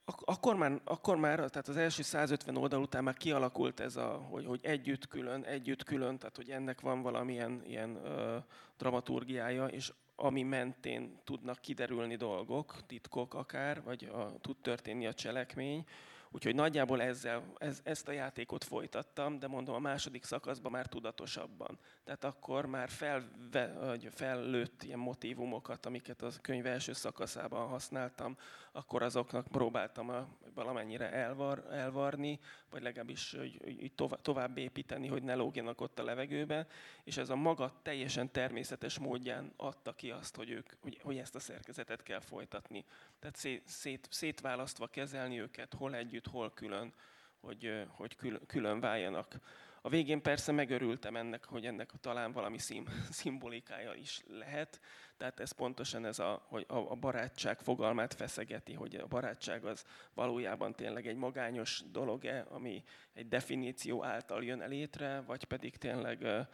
Akkor már, akkor már, tehát az első 150 oldal után már kialakult ez a, hogy, hogy együtt külön, együtt külön, tehát hogy ennek van valamilyen ilyen ö, dramaturgiája, és ami mentén tudnak kiderülni dolgok, titkok akár, vagy a, tud történni a cselekmény, Úgyhogy nagyjából ezzel, ez, ezt a játékot folytattam, de mondom a második szakaszban már tudatosabban. Tehát akkor már felve, vagy fellőtt ilyen motivumokat, amiket a könyv első szakaszában használtam, akkor azoknak próbáltam a, valamennyire elvar, elvarni, vagy legalábbis hogy, hogy tovább, tovább építeni, hogy ne lógjanak ott a levegőben, és ez a maga teljesen természetes módján adta ki azt, hogy, ők, hogy, hogy ezt a szerkezetet kell folytatni. Tehát szét, szét, szétválasztva kezelni őket, hol együtt, hol külön, hogy, hogy külön, külön váljanak. A végén persze megörültem ennek, hogy ennek talán valami szim, szimbolikája is lehet. Tehát ez pontosan ez a, hogy a, barátság fogalmát feszegeti, hogy a barátság az valójában tényleg egy magányos dolog-e, ami egy definíció által jön létre, vagy pedig tényleg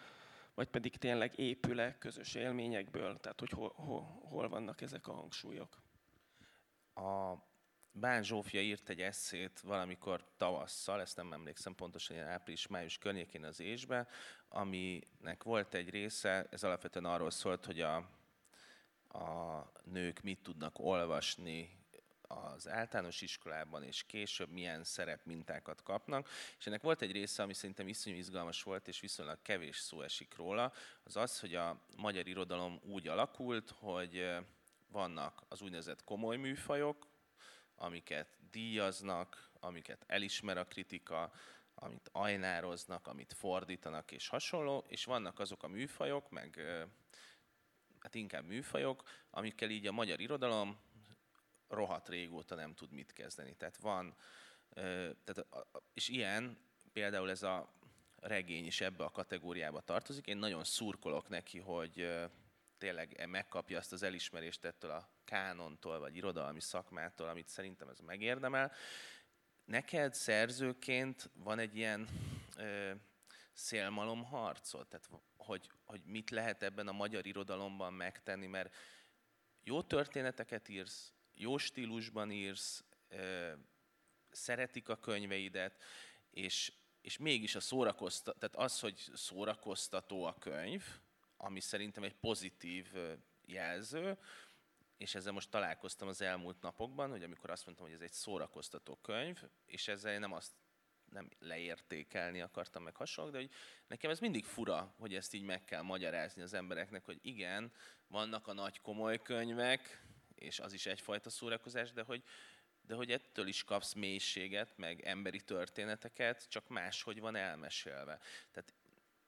vagy pedig tényleg épül-e közös élményekből, tehát hogy hol, hol, hol vannak ezek a hangsúlyok. A Bán Zsófia írt egy eszét valamikor tavasszal, ezt nem emlékszem pontosan, ilyen április-május környékén az ésbe, aminek volt egy része, ez alapvetően arról szólt, hogy a, a nők mit tudnak olvasni az általános iskolában, és később milyen szerepmintákat kapnak. És ennek volt egy része, ami szerintem iszonyú izgalmas volt, és viszonylag kevés szó esik róla, az az, hogy a magyar irodalom úgy alakult, hogy vannak az úgynevezett komoly műfajok, amiket díjaznak, amiket elismer a kritika, amit ajnároznak, amit fordítanak és hasonló, és vannak azok a műfajok, meg hát inkább műfajok, amikkel így a magyar irodalom rohadt régóta nem tud mit kezdeni. Tehát van, tehát, és ilyen például ez a regény is ebbe a kategóriába tartozik. Én nagyon szurkolok neki, hogy tényleg megkapja azt az elismerést ettől a kánontól, vagy irodalmi szakmától, amit szerintem ez megérdemel. Neked szerzőként van egy ilyen ö, szélmalom harcod? Tehát, hogy, hogy mit lehet ebben a magyar irodalomban megtenni, mert jó történeteket írsz, jó stílusban írsz, ö, szeretik a könyveidet, és, és mégis a szórakoztató, tehát az, hogy szórakoztató a könyv, ami szerintem egy pozitív jelző, és ezzel most találkoztam az elmúlt napokban, hogy amikor azt mondtam, hogy ez egy szórakoztató könyv, és ezzel nem azt nem leértékelni akartam meg hasonlók, de hogy nekem ez mindig fura, hogy ezt így meg kell magyarázni az embereknek, hogy igen, vannak a nagy komoly könyvek, és az is egyfajta szórakozás, de hogy, de hogy ettől is kapsz mélységet, meg emberi történeteket, csak máshogy van elmesélve. Tehát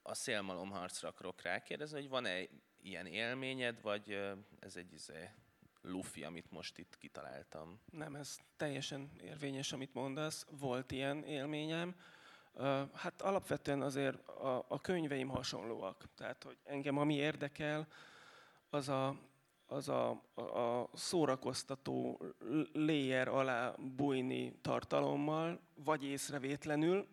a szélmalomharcra akarok rákérdezni, hogy van-e ilyen élményed, vagy ez egy izé, lufi, amit most itt kitaláltam? Nem, ez teljesen érvényes, amit mondasz. Volt ilyen élményem. Hát alapvetően azért a, a könyveim hasonlóak. Tehát, hogy engem ami érdekel, az a, az a, a szórakoztató layer alá bújni tartalommal, vagy észrevétlenül,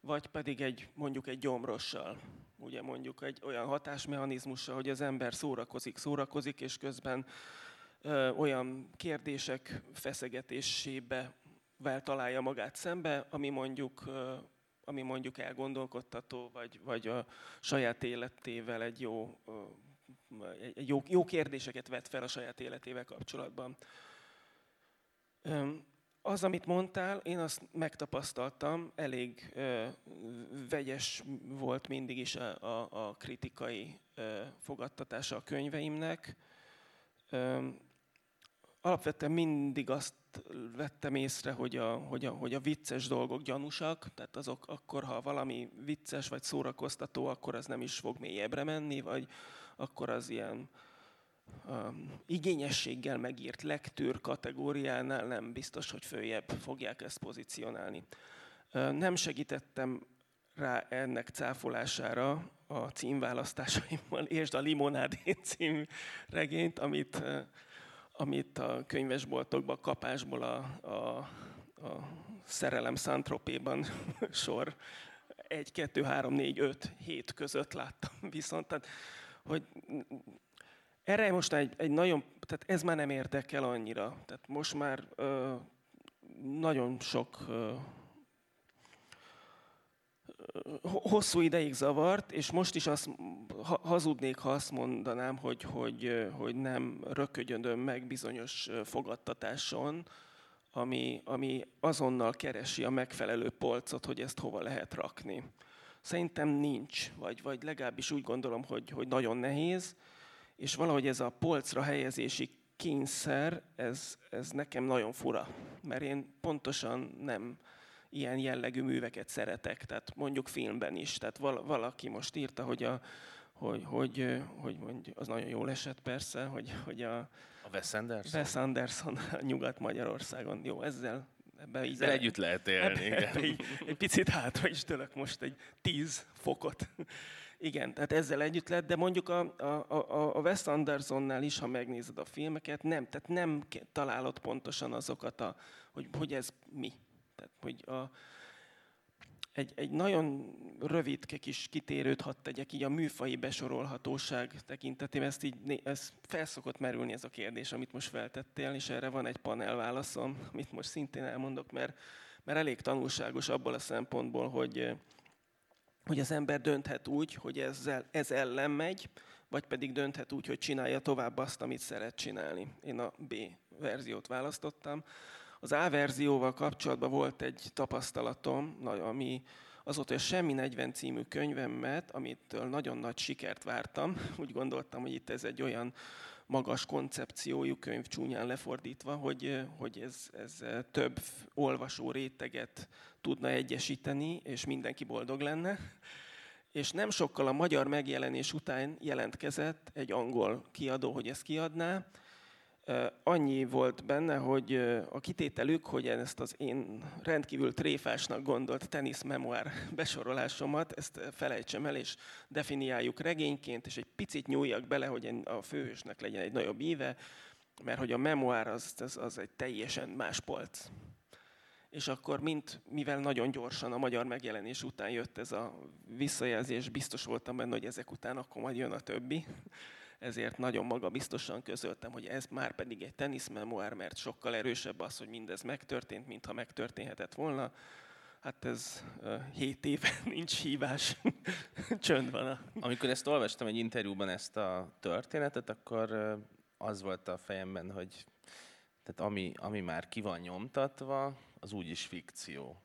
vagy pedig egy, mondjuk egy gyomrossal. Ugye mondjuk egy olyan hatásmechanizmussal, hogy az ember szórakozik, szórakozik, és közben ö, olyan kérdések feszegetésébe vel találja magát szembe, ami mondjuk, ö, ami mondjuk elgondolkodtató, vagy, vagy a saját életével egy jó, ö, egy jó, jó kérdéseket vet fel a saját életével kapcsolatban. Az, amit mondtál, én azt megtapasztaltam, elég ö, vegyes volt mindig is a, a, a kritikai ö, fogadtatása a könyveimnek. Ö, alapvetően mindig azt vettem észre, hogy a, hogy, a, hogy a vicces dolgok gyanúsak, tehát azok akkor, ha valami vicces vagy szórakoztató, akkor az nem is fog mélyebbre menni, vagy akkor az ilyen igényességgel megírt lektűr kategóriánál nem biztos, hogy följebb fogják ezt pozícionálni. Uh, nem segítettem rá ennek cáfolására a címválasztásaimmal, és a Limonádé című regényt, amit uh, amit a könyvesboltokban kapásból a, a, a szerelem Szantropéban sor 1, 2, 3, 4, 5, 7 között láttam viszont. Tehát, hogy erre most egy, egy nagyon, tehát ez már nem érdekel annyira. Tehát most már ö, nagyon sok ö, hosszú ideig zavart, és most is azt hazudnék, ha azt mondanám, hogy, hogy, hogy nem rökögyödöm meg bizonyos fogadtatáson, ami, ami azonnal keresi a megfelelő polcot, hogy ezt hova lehet rakni. Szerintem nincs, vagy, vagy legalábbis úgy gondolom, hogy, hogy nagyon nehéz, és valahogy ez a polcra helyezési kényszer, ez, ez nekem nagyon fura, mert én pontosan nem, ilyen jellegű műveket szeretek, tehát mondjuk filmben is. Tehát valaki most írta, hogy a, hogy, hogy, hogy mondjuk, az nagyon jól esett persze, hogy, hogy a, a Wes Anderson, Wes Anderson Nyugat-Magyarországon. Jó, ezzel ebbe így ezzel együtt lehet élni. Ebbe, ebbe így, egy picit hátra is tőlek most egy tíz fokot. Igen, tehát ezzel együtt lehet, de mondjuk a, a, a Wes Andersonnál is, ha megnézed a filmeket, nem, tehát nem találod pontosan azokat, a, hogy, hogy ez mi. Tehát, hogy a, egy, egy nagyon rövid kis kitérőt hadd tegyek így a műfai besorolhatóság tekintetében. Ezt így, ez felszokott merülni ez a kérdés, amit most feltettél, és erre van egy panel válaszom, amit most szintén elmondok, mert, mert elég tanulságos abból a szempontból, hogy, hogy az ember dönthet úgy, hogy ezzel, ez ellen megy, vagy pedig dönthet úgy, hogy csinálja tovább azt, amit szeret csinálni. Én a B verziót választottam. Az A verzióval kapcsolatban volt egy tapasztalatom, ami azóta a Semmi 40 című könyvemet, amitől nagyon nagy sikert vártam. Úgy gondoltam, hogy itt ez egy olyan magas koncepciójú könyv csúnyán lefordítva, hogy, hogy ez, ez több olvasó réteget tudna egyesíteni, és mindenki boldog lenne. És nem sokkal a magyar megjelenés után jelentkezett egy angol kiadó, hogy ezt kiadná, annyi volt benne, hogy a kitételük, hogy ezt az én rendkívül tréfásnak gondolt tenisz memoár besorolásomat, ezt felejtsem el, és definiáljuk regényként, és egy picit nyúljak bele, hogy a főhősnek legyen egy nagyobb íve, mert hogy a memoár az, az, az egy teljesen más polc. És akkor, mint mivel nagyon gyorsan a magyar megjelenés után jött ez a visszajelzés, biztos voltam benne, hogy ezek után akkor majd jön a többi ezért nagyon magabiztosan közöltem, hogy ez már pedig egy teniszmemoár, mert sokkal erősebb az, hogy mindez megtörtént, mintha megtörténhetett volna. Hát ez uh, 7 éve nincs hívás, csönd van. A... Amikor ezt olvastam egy interjúban ezt a történetet, akkor az volt a fejemben, hogy tehát ami, ami már ki van nyomtatva, az úgyis fikció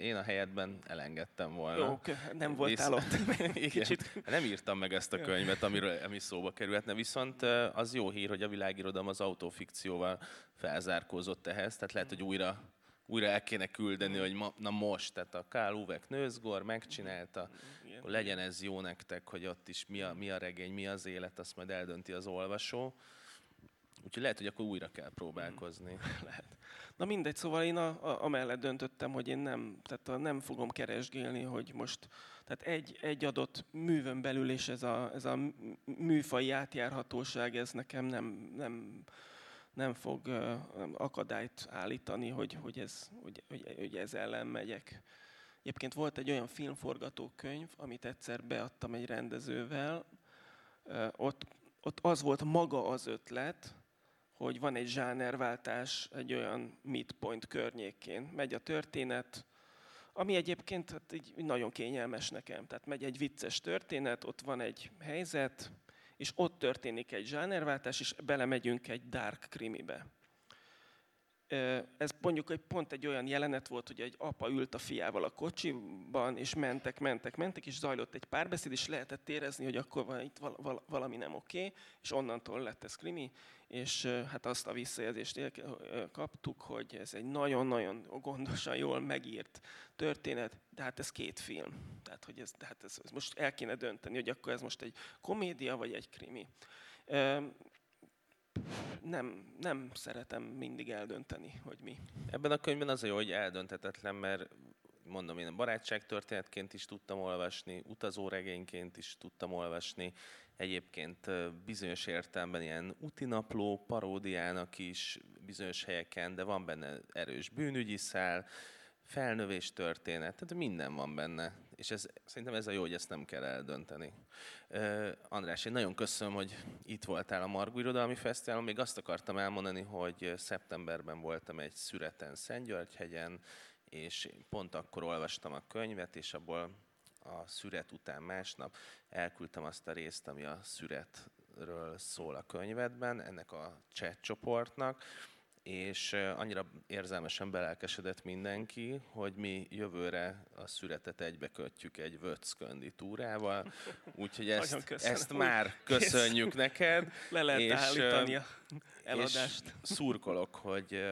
én a helyetben elengedtem volna. Jó, nem voltál Visz... ott. Kicsit. Nem írtam meg ezt a könyvet, amiről, ami szóba kerülhetne, viszont az jó hír, hogy a világirodalom az autofikcióval felzárkózott ehhez, tehát lehet, hogy újra újra el kéne küldeni, hogy ma, na most, tehát a Kál Uvek Nőzgor megcsinálta, Igen. legyen ez jó nektek, hogy ott is mi a, mi a regény, mi az élet, azt majd eldönti az olvasó. Úgyhogy lehet, hogy akkor újra kell próbálkozni. lehet. Na mindegy, szóval én a, a, amellett döntöttem, hogy én nem, tehát a, nem fogom keresgélni, hogy most tehát egy, egy adott művön belül, és ez a, ez a műfai átjárhatóság, ez nekem nem, nem, nem fog akadályt állítani, hogy, hogy, ez, hogy, hogy, hogy ez ellen megyek. Egyébként volt egy olyan filmforgatókönyv, amit egyszer beadtam egy rendezővel, ott, ott az volt maga az ötlet, hogy van egy zsánerváltás egy olyan midpoint környékén. Megy a történet, ami egyébként hát így nagyon kényelmes nekem. Tehát megy egy vicces történet, ott van egy helyzet, és ott történik egy zsánerváltás, és belemegyünk egy dark krimibe. Ez mondjuk egy pont egy olyan jelenet volt, hogy egy apa ült a fiával a kocsiban, és mentek, mentek, mentek, és zajlott egy párbeszéd, és lehetett érezni, hogy akkor itt valami nem oké, és onnantól lett ez krimi, és hát azt a visszajelzést kaptuk, hogy ez egy nagyon-nagyon gondosan jól megírt történet, de hát ez két film. Tehát, hogy ez, hát ez, ez most el kéne dönteni, hogy akkor ez most egy komédia, vagy egy krimi nem, nem szeretem mindig eldönteni, hogy mi. Ebben a könyvben az a jó, hogy eldöntetetlen, mert mondom, én a barátságtörténetként is tudtam olvasni, utazóregényként is tudtam olvasni, egyébként bizonyos értelemben ilyen utinapló paródiának is bizonyos helyeken, de van benne erős bűnügyi szál, felnövés történet, tehát minden van benne. És ez, szerintem ez a jó, hogy ezt nem kell eldönteni. Uh, András, én nagyon köszönöm, hogy itt voltál a Margó Irodalmi Fesztiválon. Még azt akartam elmondani, hogy szeptemberben voltam egy szüreten Szentgyörgyhegyen, és pont akkor olvastam a könyvet, és abból a szüret után másnap elküldtem azt a részt, ami a szüretről szól a könyvedben, ennek a chat csoportnak, és annyira érzelmesen belelkesedett mindenki, hogy mi jövőre a szüretet egybekötjük egy Vöcköndi túrával, úgyhogy ezt, ezt már köszönjük neked. Le lehet és, állítani a eladást. És szurkolok, hogy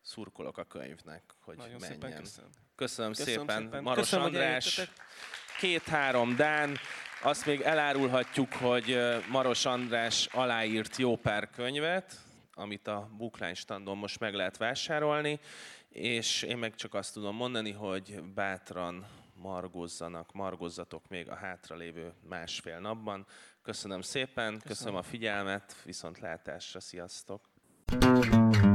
szurkolok a könyvnek, hogy Nagyon menjen. Szépen köszönöm. Köszönöm, köszönöm szépen, szépen. Maros köszönöm, András. Két-három Dán. Azt még elárulhatjuk, hogy Maros András aláírt jó pár könyvet, amit a Bookline standon most meg lehet vásárolni, és én meg csak azt tudom mondani, hogy bátran margozzanak, margozzatok még a hátralévő másfél napban. Köszönöm szépen, köszönöm, köszönöm a figyelmet, viszontlátásra, sziasztok! thank you